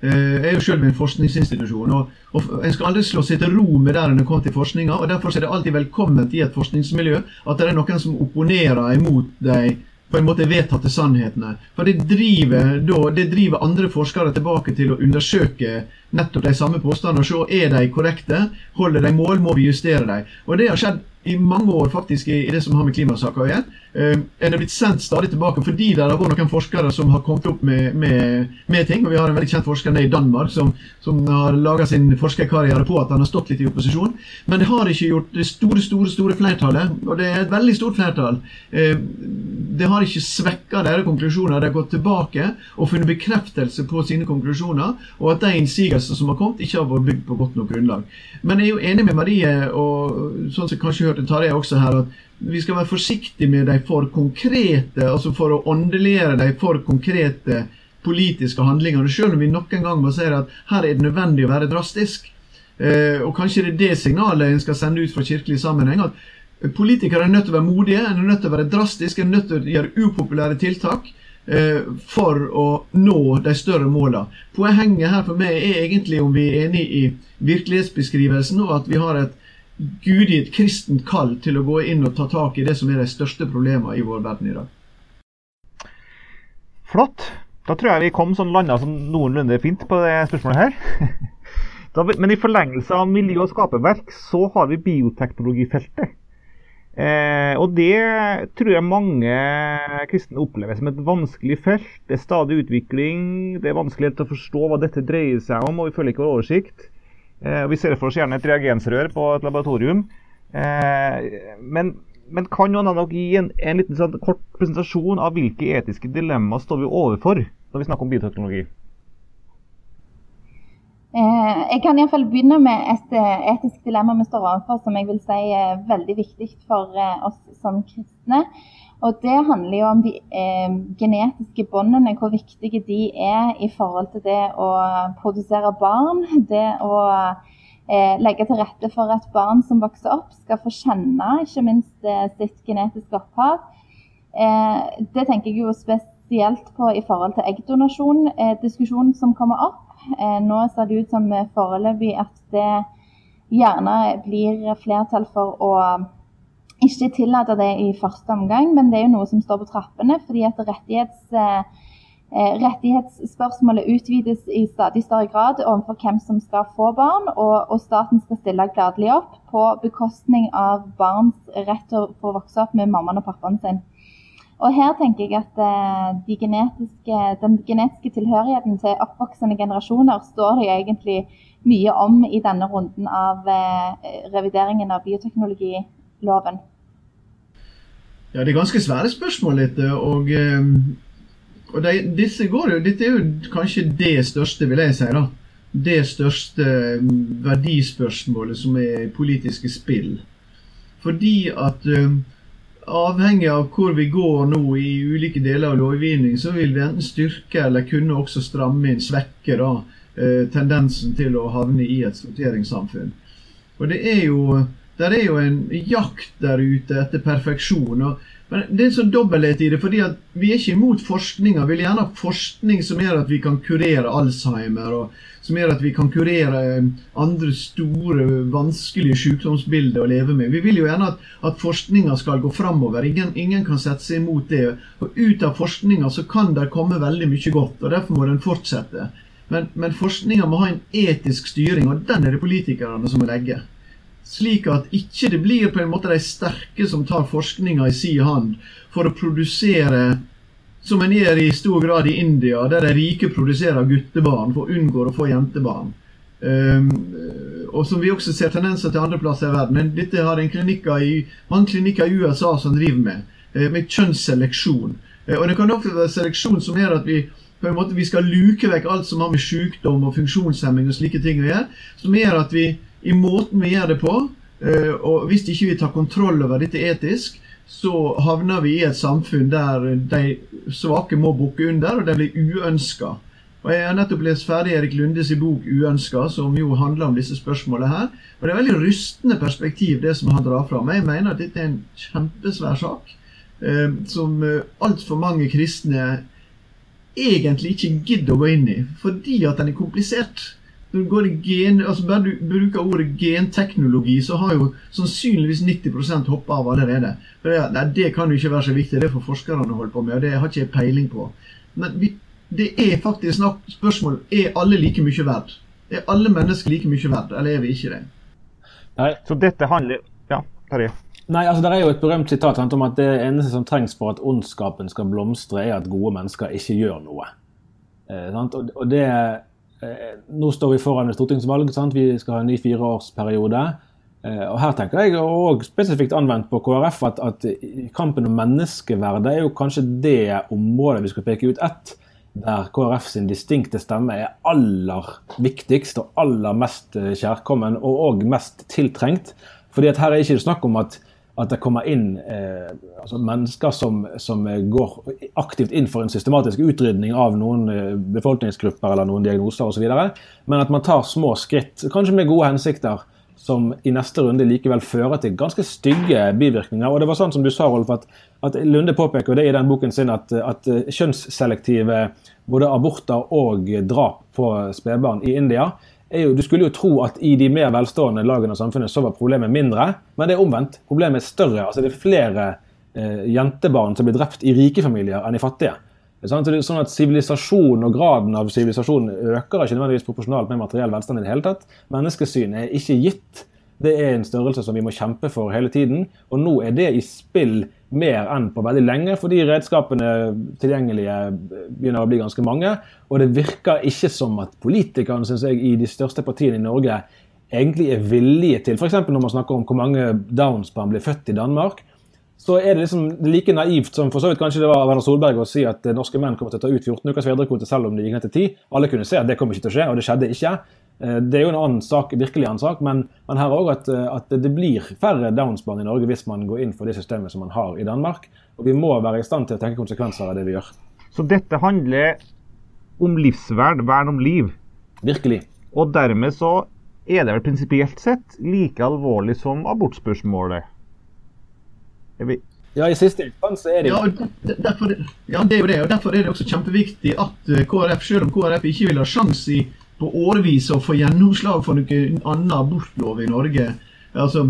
Eh, jeg er jo selv ved en forskningsinstitusjon, og, og En skal aldri slå seg til ro med der en er kommet i forskninga. og Derfor er det alltid velkomment i et forskningsmiljø at det er noen som opponerer imot de på en måte vedtatte sannhetene. For det driver, det driver andre forskere tilbake til å undersøke nettopp de samme påstandene og se er de korrekte, holder de mål, må vi justere dem. Og Det har skjedd i mange år faktisk i, det som har med klimasaker å gjøre. Uh, er det blitt sendt stadig tilbake fordi det har vært noen forskere som har kommet opp med, med, med ting. og Vi har en veldig kjent forsker nede i Danmark som, som har laga sin forskerkarriere på at han har stått litt i opposisjon. Men det har ikke gjort det store store, store flertallet, og det er et veldig stort flertall. Uh, det har ikke svekka deres konklusjoner. De har gått tilbake og funnet bekreftelse på sine konklusjoner, og at de innsigelsene som har kommet, ikke har vært bygd på godt nok grunnlag. Men jeg er jo enig med Marie, og sånn som kanskje hørte Tarjei også her, at vi skal være forsiktige med de for konkrete, altså for å åndeliggjøre de for konkrete politiske handlingene, selv om vi noen gang må si at her er det nødvendig å være drastisk. Eh, og kanskje det er det signalet en skal sende ut fra kirkelig sammenheng. at Politikere er nødt til å være modige, en er nødt til å være drastiske, en er nødt til å gjøre upopulære tiltak eh, for å nå de større målene. Poenget her for meg er egentlig om vi er enig i virkelighetsbeskrivelsen, og at vi har et Gud et kristent kall til å gå inn og ta tak i det som er de største problemene i vår verden i dag. Flott. Da tror jeg vi kom sånn landa som noenlunde fint på det spørsmålet her. *laughs* men i forlengelse av miljø- og skaperverk så har vi bioteknologifeltet. Eh, og det tror jeg mange kristne opplever som et vanskelig felt. Det er stadig utvikling, det er vanskelig å forstå hva dette dreier seg om, og vi føler ikke vår oversikt. Eh, vi ser for oss gjerne et reagensrør på et laboratorium. Eh, men, men kan av dere gi en, en liten sånn, kort presentasjon av hvilke etiske dilemmaer står vi overfor når vi snakker om bioteknologi? Eh, jeg kan i fall begynne med et etisk dilemma vi står overfor, som jeg vil si er veldig viktig for oss som kristne. Og Det handler jo om de eh, genetiske båndene, hvor viktige de er i forhold til det å produsere barn. Det å eh, legge til rette for at barn som vokser opp, skal få kjenne ikke minst eh, sitt genetiske opphav. Eh, det tenker jeg jo spesielt på i forhold til eggdonasjon, eh, diskusjonen som kommer opp. Eh, nå ser det ut som foreløpig at det gjerne blir flertall for å ikke tillate det i første omgang, men det er jo noe som står på trappene. fordi at rettighets, eh, eh, rettighetsspørsmålet utvides i stadig større grad overfor hvem som skal få barn, og, og staten skal stille gladelig opp på bekostning av barns rett til å få vokse opp med mammaen og pappaen sin. Og her tenker jeg at eh, de genetiske, den genetiske tilhørigheten til oppvoksende generasjoner står det egentlig mye om i denne runden av eh, revideringen av bioteknologiloven. Ja, det er ganske svære spørsmål, dette. Og, ehm, og de, disse går jo, dette er jo kanskje det største, vil jeg si. da. Det største ehm, verdispørsmålet som er politiske spill. Fordi at uh, avhengig av hvor vi går nå i ulike deler av lovgivning, så vil vi enten styrke eller kunne også stramme inn, svekke da, tendensen til å havne i et sorteringssamfunn. Og det er jo, der er jo en jakt der ute etter perfeksjon. og men det er en sånn dobbelthet i det, fordi vi er ikke imot forskninga. Vi vil gjerne ha forskning som gjør at vi kan kurere Alzheimer, og som gjør at vi kan kurere eh, andre store, vanskelige sykdomsbilder å leve med. Vi vil jo gjerne at, at forskninga skal gå framover. Ingen, ingen, kan sette seg imot det. Og ut av forskninga så kan det komme veldig mye godt, og derfor må den fortsette. Men, men forskninga må ha en etisk styring, og den er det politikerne som må legge. Slik at ikke det blir på en måte de sterke som tar forskninga i si hand for å produsere som en gjør i stor grad i India, der de rike produserer guttebarn for å unngå å få jentebarn. Um, og som vi også ser tendenser til andre plasser i verden. Dette har en klinikker i, mange klinikker i USA som driver med, uh, med kjønnsseleksjon. Uh, og det kan også være seleksjon som gjør at vi på en måte vi skal luke vekk alt som har med sykdom og funksjonshemming og slike ting å gjøre. Som gjør at vi i måten vi gjør det på. Eh, og hvis ikke vi tar kontroll over dette etisk, så havner vi i et samfunn der de svake må bukke under, og de blir uønska. Og Jeg har nettopp lest ferdig Erik Lundes bok 'Uønska', som jo handler om disse spørsmålene her. Og Det er veldig rystende perspektiv, det som han drar fram. Jeg mener at dette er en kjempesvær sak, eh, som eh, altfor mange kristne egentlig ikke gidder å gå inn i, fordi at den er komplisert. Når du går i gen, altså Bare du bruker ordet genteknologi, så har jo sannsynligvis 90% hoppa av allerede. For det, nei, det kan jo ikke være så viktig, det får forskerne holde på med, og det har ikke jeg peiling på. Men vi, det er faktisk snakk, spørsmål er alle like mye verdt. Er alle mennesker like mye verdt, eller er vi ikke det? Nei. Så dette handler Ja, Terje. Nei, altså Det er jo et berømt sitat om at det eneste som trengs for at ondskapen skal blomstre, er at gode mennesker ikke gjør noe. Eh, og, og det nå står vi foran et stortingsvalg. Sant? Vi skal ha en ny fireårsperiode. Eh, og her tenker jeg, og spesifikt anvendt på KrF, at, at kampen om menneskeverdet er jo kanskje det området vi skal peke ut ett, der KrF sin distinkte stemme er aller viktigst og aller mest eh, kjærkommen og òg mest tiltrengt. Fordi at her er ikke snakk om at at det kommer inn eh, altså mennesker som, som, går aktivt inn for en systematisk utrydning av noen eh, befolkningsgrupper eller noen diagnoser osv., men at man tar små skritt, kanskje med gode hensikter, som i neste runde likevel fører til ganske stygge bivirkninger. Og det var sånn som du sa, Rolf, at, at Lunde påpeker det i den boken sin at, at kjønnsselektive både aborter og drap på spedbarn i India jo, Du skulle jo tro at i de mer velstående lagene av samfunnet så var problemet mindre, men det er omvendt. Problemet er større. altså Det er flere eh, jentebarn som blir drept i rike familier enn i fattige. Sånn at, sånn at Sivilisasjon og graden av sivilisasjon øker ikke nødvendigvis proporsjonalt med materiell velstand. i det hele tatt. Menneskesyn er ikke gitt. Det er en størrelse som vi må kjempe for hele tiden. Og nå er det i spill mer enn på veldig lenge, fordi redskapene tilgjengelige begynner å bli ganske mange. Og det virker ikke som at politikerne synes jeg, i de største partiene i Norge egentlig er villige til F.eks. når man snakker om hvor mange Downs-barn blir født i Danmark. Så er det liksom like naivt som for så vidt kanskje det var Werner Solberg å si at norske menn kommer til å ta ut 14 ukers fedrekvote selv om det gikk ned til 10. Alle kunne se at det kommer ikke til å skje, og det skjedde ikke. Eh, det er jo en annen sak, virkelig annen sak, men, men her òg at, eh, at, det blir færre Downs-barn i Norge hvis man går inn for det systemet som man har i Danmark. Og vi må være i stand til å tenke konsekvenser av det vi gjør. Så dette handler om livsvern, vern om liv? Virkelig. Og dermed så er det vel prinsipielt sett like alvorlig som abortspørsmålet? Vi... Ja, i siste instans er det jo ja, derfor, ja, det er jo det. og Derfor er det også kjempeviktig at eh, KrF, selv om KrF ikke vil ha sjanse i på årevis å få gjennomslag for noen annen abortlov i Norge, altså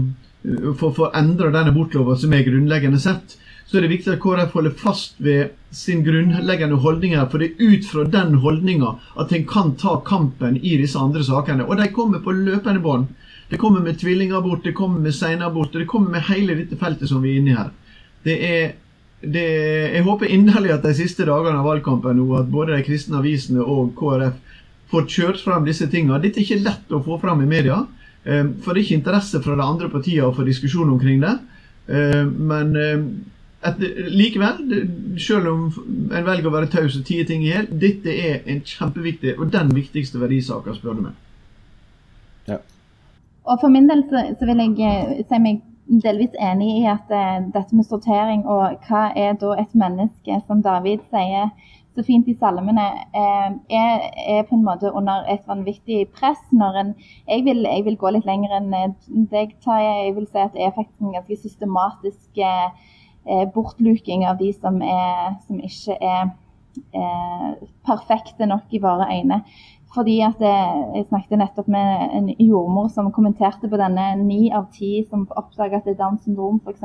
for, å endre den abortloven som er grunnleggende sett, så er det viktig at KrF holder fast ved sin grunnleggende holdning her. For det er ut fra den holdninga at en kan ta kampen i disse andre sakene. Og de kommer på løpende bånd. Det kommer med tvillingabort, det kommer med senabort, det kommer med hele dette feltet som vi er inne i her. Det er det, jeg håper inderlig at de siste dagene av valgkampen nå, at både de kristne avisene og KrF får kjørt frem disse tingene. Dette er ikke lett å få frem i media, eh, for det er ikke interesse fra de andre partiene å få diskusjon omkring det. Eh, men eh, et, likevel, selv om en velger å være taus og tie ting i hjel, dette er en kjempeviktig, og den viktigste verdisaka, spør du meg. Ja. Og For min del så, så vil jeg si meg delvis enig i at uh, dette med sortering og hva er da et menneske, som David sier så fint i salmene, uh, er, er, på en måte under et vanvittig press. når en, jeg vil, jeg vil gå litt lenger enn deg, Tarjei. Jeg vil si at det er faktisk en ganske systematisk bortluking av de som, er, som ikke er perfekte nok i våre øyne. Fordi at Jeg snakket nettopp med en jordmor som kommenterte på denne ni av ti som oppdager at det er Downs syndrom f.eks.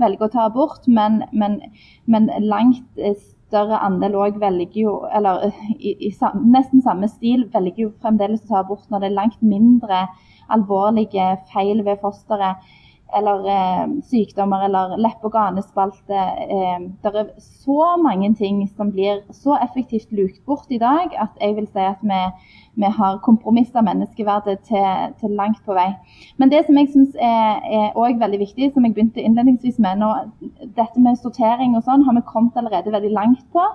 velger å ta abort, men, men, men langt større andel òg velger jo, eller i, i, nesten samme stil, velger jo fremdeles å ta abort når det er langt mindre alvorlige feil ved fosteret eller eh, sykdommer eller leppe- og ganespalte. Eh, det er så mange ting som blir så effektivt lukt bort i dag at jeg vil si at vi, vi har kompromissa menneskeverdet til, til, langt på vei. Men det som jeg syns er, er veldig viktig, som jeg begynte innledningsvis med nå, dette med sortering og sånn har vi kommet allerede veldig langt på.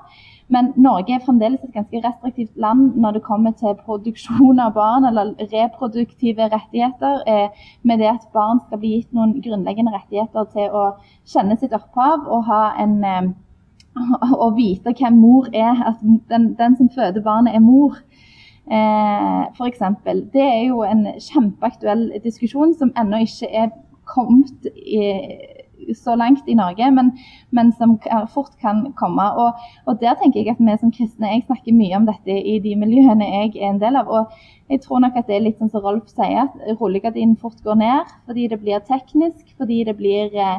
Men Norge er fremdeles et ganske restriktivt land når det kommer til produksjon av barn eller reproduktive rettigheter. Eh, med det at barn skal bli gitt noen grunnleggende rettigheter til å kjenne sitt opphav og ha en eh, *laughs* å vite hvem mor er. At den, den som føder barnet, er mor. Eh, F.eks. Det er jo en kjempeaktuell diskusjon som ennå ikke er kommet i så langt i Norge, men, men som fort kan komme. Og, og, der tenker jeg at vi som kristne Jeg snakker mye om dette i de miljøene jeg er en del av. og jeg tror nok at det er litt sånn som Rolf sier, at rullegardinen fort går ned fordi det blir teknisk, fordi det blir eh,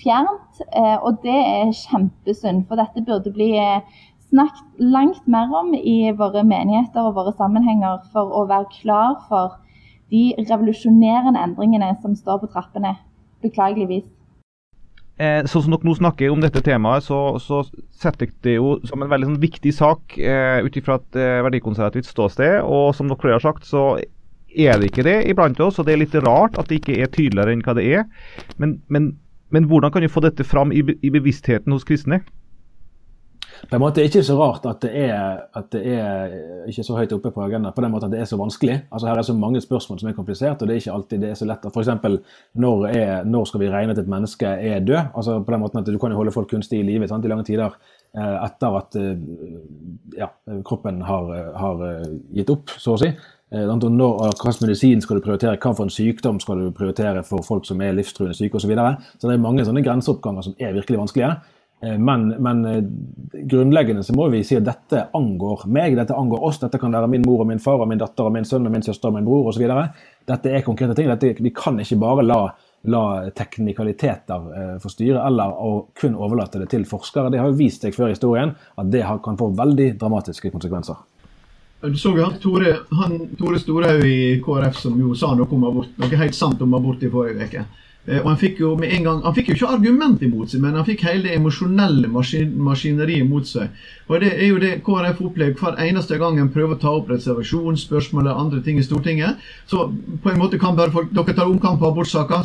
fjernt. Eh, og det er kjempesynd, for dette burde bli eh, snakket langt mer om i våre menigheter og våre sammenhenger for å være klar for de revolusjonerende endringene som står på trappene. Beklageligvis. Eh, sånn som dere nå snakker om dette temaet, så, så setter dere det jo som en veldig sånn, viktig sak eh, ut ifra et eh, verdikonservativt ståsted. Og som dere har sagt, så er det ikke det iblant oss. Og det er litt rart at det ikke er tydeligere enn hva det er. Men, men, men hvordan kan vi få dette fram i, i bevisstheten hos kristne? På en måte ikke så rart at det, er, at det er ikke så høyt oppe på agendaen på den måten at det er så vanskelig. Altså Her er så mange spørsmål som er komplisert, og det er ikke alltid det er så lett. F.eks. Når, når skal vi regne at et menneske er død? Altså på den måten at Du kan jo holde folk kunstig i live i lange tider eh, etter at eh, ja, kroppen har, har, gitt opp, så å si. Eh, når, hvilken medisin skal du prioritere, hva for en sykdom skal du prioritere for folk som er livstruende syke osv. Så, videre. så det er mange sånne grenseoppganger som er virkelig vanskelige. Eh, men, men, eh, grunnleggende så må vi si at dette angår meg, dette angår oss. Dette kan være min mor og min far og min datter og min sønn og min søster og min bror osv. Dette er konkrete ting. Dette, vi kan ikke bare la, la teknikaliteter eh, få styre, eller å kun overlate det til forskere. Det har jo vist seg før i historien at det kan få veldig dramatiske konsekvenser. Du så jo Tore, Tore Storhaug i KrF som jo sa noe om abort, noe helt sant om abort i forrige uke. Eh, og han fikk jo med en gang, han fikk jo ikke argument imot seg, men han fikk hele det emosjonelle maskin, maskineriet mot seg. Og Det er jo det KrF opplever hver eneste gang en prøver å ta opp reservasjonsspørsmål eller andre ting i Stortinget. Så på en måte kan bare folk Dere tar omkamp på abortsaka,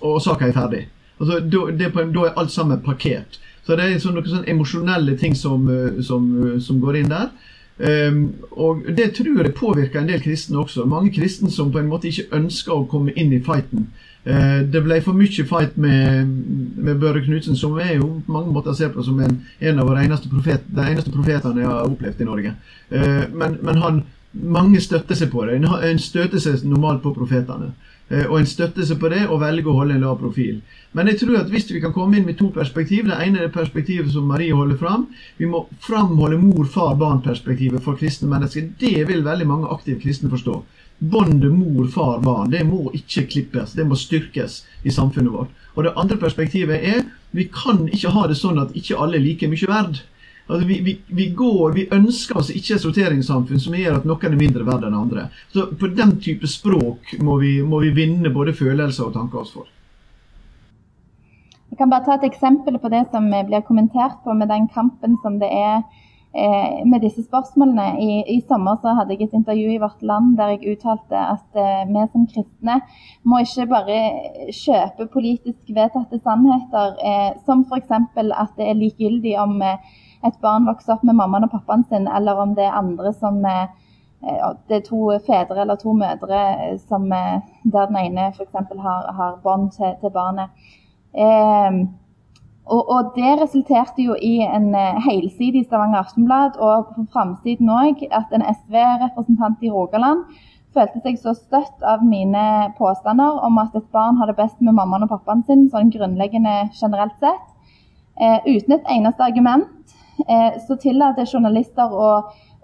og saka er ferdig. Altså, Da er alt sammen parkert. Så det er sånn, noen sånne emosjonelle ting som, eh, som, eh, som går inn der. Um, og Det tror jeg påvirker en del kristne også. Mange kristne som på en måte ikke ønsker å komme inn i fighten. Eh, det ble for mye fight med, med Børre Knutsen, som jeg jo på mange måter ser på som en, en av våre eneste, profet, de eneste profetene jeg har opplevd i Norge. Eh, men, men han, mange støtter seg på det. En støtter seg normalt på profetene. Eh, og en støtter seg på det og velger å holde en lav profil. Men jeg tror at hvis vi kan komme inn med to perspektiv Det ene er det perspektivet som Marie holder fram. Vi må framholde mor-far-barn-perspektivet for kristne mennesker. Det vil veldig mange aktive kristne forstå. Båndet mor, far, barn det må ikke klippes, det må styrkes i samfunnet vårt. Og Det andre perspektivet er vi kan ikke ha det sånn at ikke alle er like mye verd. Altså, vi, vi, vi, går, vi ønsker oss ikke et sorteringssamfunn som gjør at noen er mindre verdt enn andre. Så På den type språk må vi, må vi vinne både følelser og tanker oss for. Jeg kan bare ta et eksempel på det som blir kommentert på med den kampen som det er eh, med disse spørsmålene. I, I, sommer så hadde jeg et intervju i Vårt Land der jeg uttalte at eh, vi som kristne må ikke bare kjøpe politisk vedtatte sannheter, eh, som f.eks. at det er likegyldig om eh, et barn vokser opp med mammaen og pappaen sin, eller om det er andre som, eh, det er to fedre eller to mødre som, der den ene f.eks. har, har bånd til, til, barnet. Eh, og, og, Det resulterte jo i en helside i Stavanger Aftenblad og på framsiden òg at en SV-representant i Rogaland følte seg så støtt av mine påstander om at et barn har det best med mammaen og pappaen sin, sånn grunnleggende generelt sett. Eh, uten et eneste argument eh, så tillater journalister å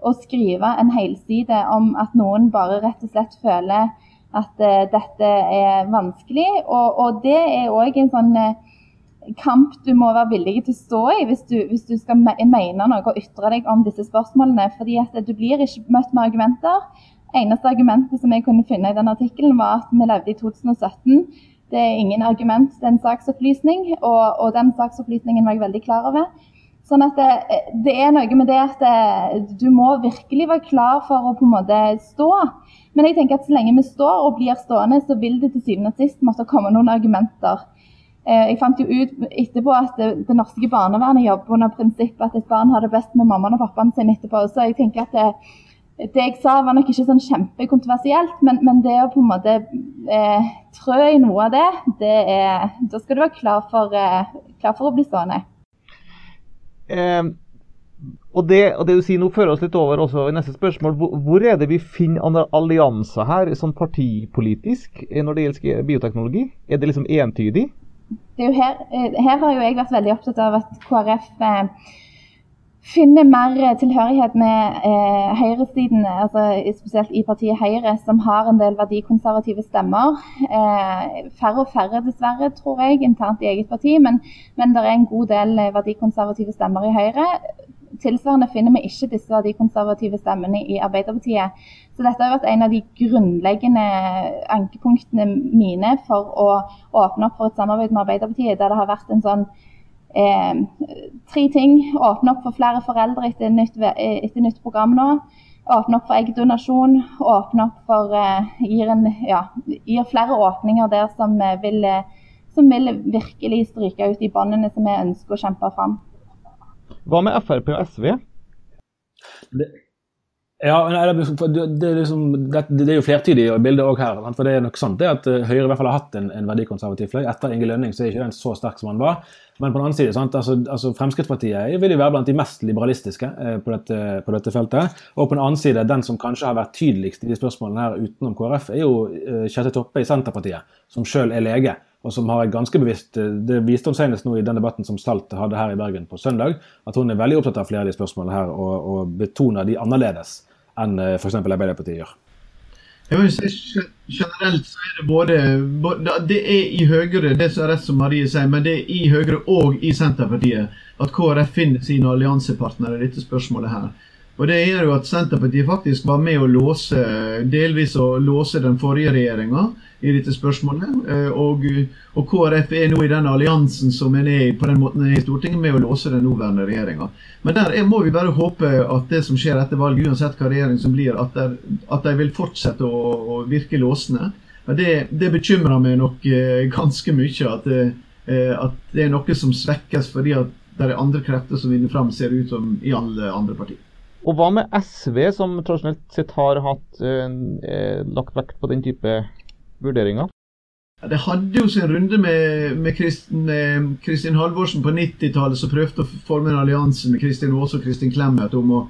å skrive en helside om at noen bare rett og slett føler at uh, dette er vanskelig. Og, og det er òg en sånn uh, kamp du må være villig til å stå i hvis du, hvis du skal me mene noe og ytre deg om disse spørsmålene. fordi at du blir ikke møtt med argumenter. Eneste argumentet som jeg kunne finne i den artikkelen, var at vi levde i 2017. Det er ingen argument, det er en saksopplysning, og, og den saksopplysningen var jeg veldig klar over. Sånn at det, det, er noe med det at det, du må virkelig være klar for å på en måte stå. Men jeg tenker at så lenge vi står og blir stående, så vil det til syvende og sist måtte komme noen argumenter. Eh, jeg fant jo ut etterpå at det, det norske barnevernet jobber under prinsippet at et barn har det best med mammaen og pappaen sin etterpå. Så jeg tenker at det, det jeg sa var nok ikke sånn kjempekontroversielt, men, men, det å på en måte eh, trø i noe av det, det er, da skal du være klar for, eh, klar for å bli stående. Eh, og, det, og, det, du sier nå fører oss litt over også i neste spørsmål. Hvor, er det vi finner allianser her, sånn partipolitisk, eh, når det gjelder bioteknologi? Er det liksom entydig? Det her, eh, her, har jo jeg vært veldig opptatt av at KrF eh, finner mer tilhørighet med eh, høyresiden, altså spesielt i partiet Høyre, som har en del verdikonservative stemmer. Eh, færre og færre, dessverre, tror jeg, internt i eget parti, men, men det er en god del verdikonservative stemmer i Høyre. Tilsvarende finner vi ikke disse verdikonservative stemmene i Arbeiderpartiet. Så dette har vært en av de grunnleggende ankepunktene mine for å åpne opp for et samarbeid med Arbeiderpartiet, der det har vært en sånn Eh, tre ting. Åpne opp for flere foreldre etter nytt, etter nytt program nå. Åpne opp for eggdonasjon. Åpne opp for eh, gir, en, ja, gir, flere åpninger der som eh, vil, som vil virkelig stryke ut de båndene som vi ønsker å kjempe fram. Hva med Frp og SV? Det, ja, det, er liksom, det, det, er jo flertydig bilde òg her. For det er nok sant det at Høyre i hvert fall har hatt en, en verdikonservativ fløy. Etter Inge Lønning så er ikke den så sterk som han var. Men på den annen side? Altså, altså Fremskrittspartiet vil jo være blant de mest liberalistiske eh, på, dette, på, dette, feltet. Og på den annen side, den som kanskje har vært tydeligst i de spørsmålene her utenom KrF, er jo eh, Kjetil Toppe i Senterpartiet, som sjøl er lege. Og som har ganske bevisst, eh, Det viste hun senest nå i den debatten som Salt hadde her i Bergen på søndag, at hun er veldig opptatt av flere av de spørsmålene her, og, og betoner de annerledes enn eh, f.eks. Arbeiderpartiet gjør. Generelt så er det både Det er i Høyre, det som er rett som Marie sier, men det er i Høyre og i Senterpartiet at KrF finner sine alliansepartnere i dette spørsmålet her. Og Det gjør jo at Senterpartiet faktisk var med å låse, delvis å låse den forrige regjeringa i dette spørsmålet. Eh, og, og, KrF er nå i den alliansen som en er på den måten er i Stortinget, med å låse den nåværende regjeringa. Men der må vi bare håpe at det som skjer etter valget, uansett hva regjering som blir, at, der, at de vil fortsette å, å virke låsende. Det, det, bekymrer meg nok eh, ganske mye at, det, at, det er noe som svekkes fordi at det er andre krefter som vinner fram, ser ut som i alle andre partier. Og hva med SV, som tradisjonelt sett har hatt eh, lagt vekt på den type vurderinger? Ja, det hadde jo sin runde med, med Kristin, Halvorsen på 90-tallet, som prøvde å forme en allianse med Kristin Aase og Kristin Clemet om, å,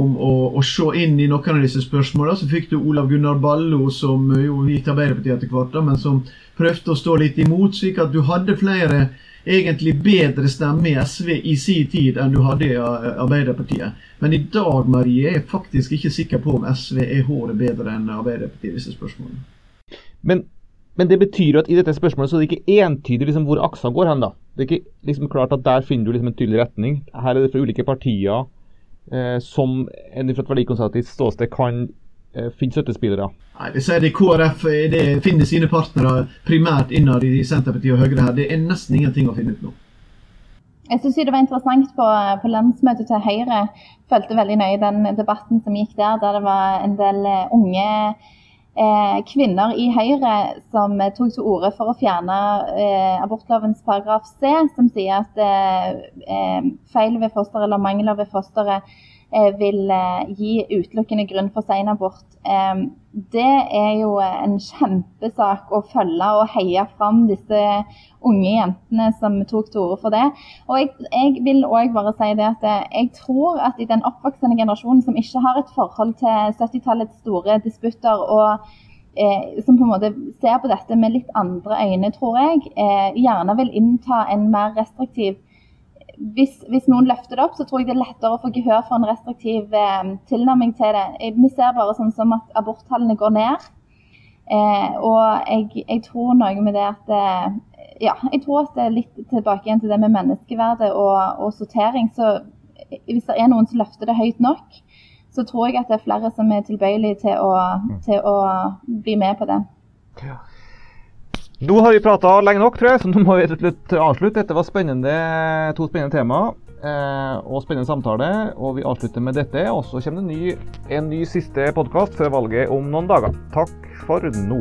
om å, å, se inn i noen av disse spørsmålene. Så fikk du Olav Gunnar Ballo, som jo gikk til Arbeiderpartiet etter hvert, men som prøvde å stå litt imot, slik at du hadde flere egentlig bedre stemme i SV i sin tid enn du hadde i Arbeiderpartiet. Men i dag Marie, er jeg faktisk ikke sikker på om SV er håret bedre enn Arbeiderpartiet i disse spørsmålene. Men, men, det betyr jo at i dette spørsmålet så er det ikke entydig liksom, hvor aksa går hen. da. Det er ikke liksom klart at Der finner du liksom en tydelig retning. Her er det fra ulike partier eh, som fra et verdikonservativt ståsted kan eh, finne. Nei, Vi sier det KrF det finner sine partnere primært innad i Senterpartiet og Høyre her. Det er nesten ingenting å finne ut nå. Jeg synes det var interessant på, på landsmøtet til Høyre. Fulgte veldig nøye den debatten som gikk der, der det var en del eh, unge eh, kvinner i Høyre som eh, tok til orde for å fjerne eh, abortlovens paragraf C, som sier at eh, eh feil ved fosteret eller mangler ved fosteret eh, vil eh, gi utelukkende grunn for senabort. Eh, det er jo en kjempesak å følge og heie fram disse unge jentene som tok til orde for det. Og jeg, jeg vil òg bare si det at jeg tror at i den oppvoksende generasjonen som ikke har et forhold til 70-tallets store disputter og Eh, som på en måte ser på dette med litt andre øyne, tror jeg, eh, gjerne vil innta en mer restriktiv hvis, hvis, noen løfter det opp, så tror jeg det er lettere å få gehør for en restriktiv eh, tilnærming til det. Vi ser bare sånn som at aborttallene går ned. Eh, og jeg, jeg, tror noe med det at eh, Ja, jeg tror at det er litt tilbake igjen til det med menneskeverdet og, og, sortering. Så hvis det er noen som løfter det høyt nok, så tror jeg at det er flere som er tilbøyelige til å, mm. til å bli med på det. Ja. Nå har vi prata lenge nok, tror jeg, så nå må vi rett avslutte. Dette var spennende, to spennende temaer eh, og spennende samtale. Og vi avslutter med dette. Og så kommer det ny, en ny siste podkast før valget om noen dager. Takk for nå.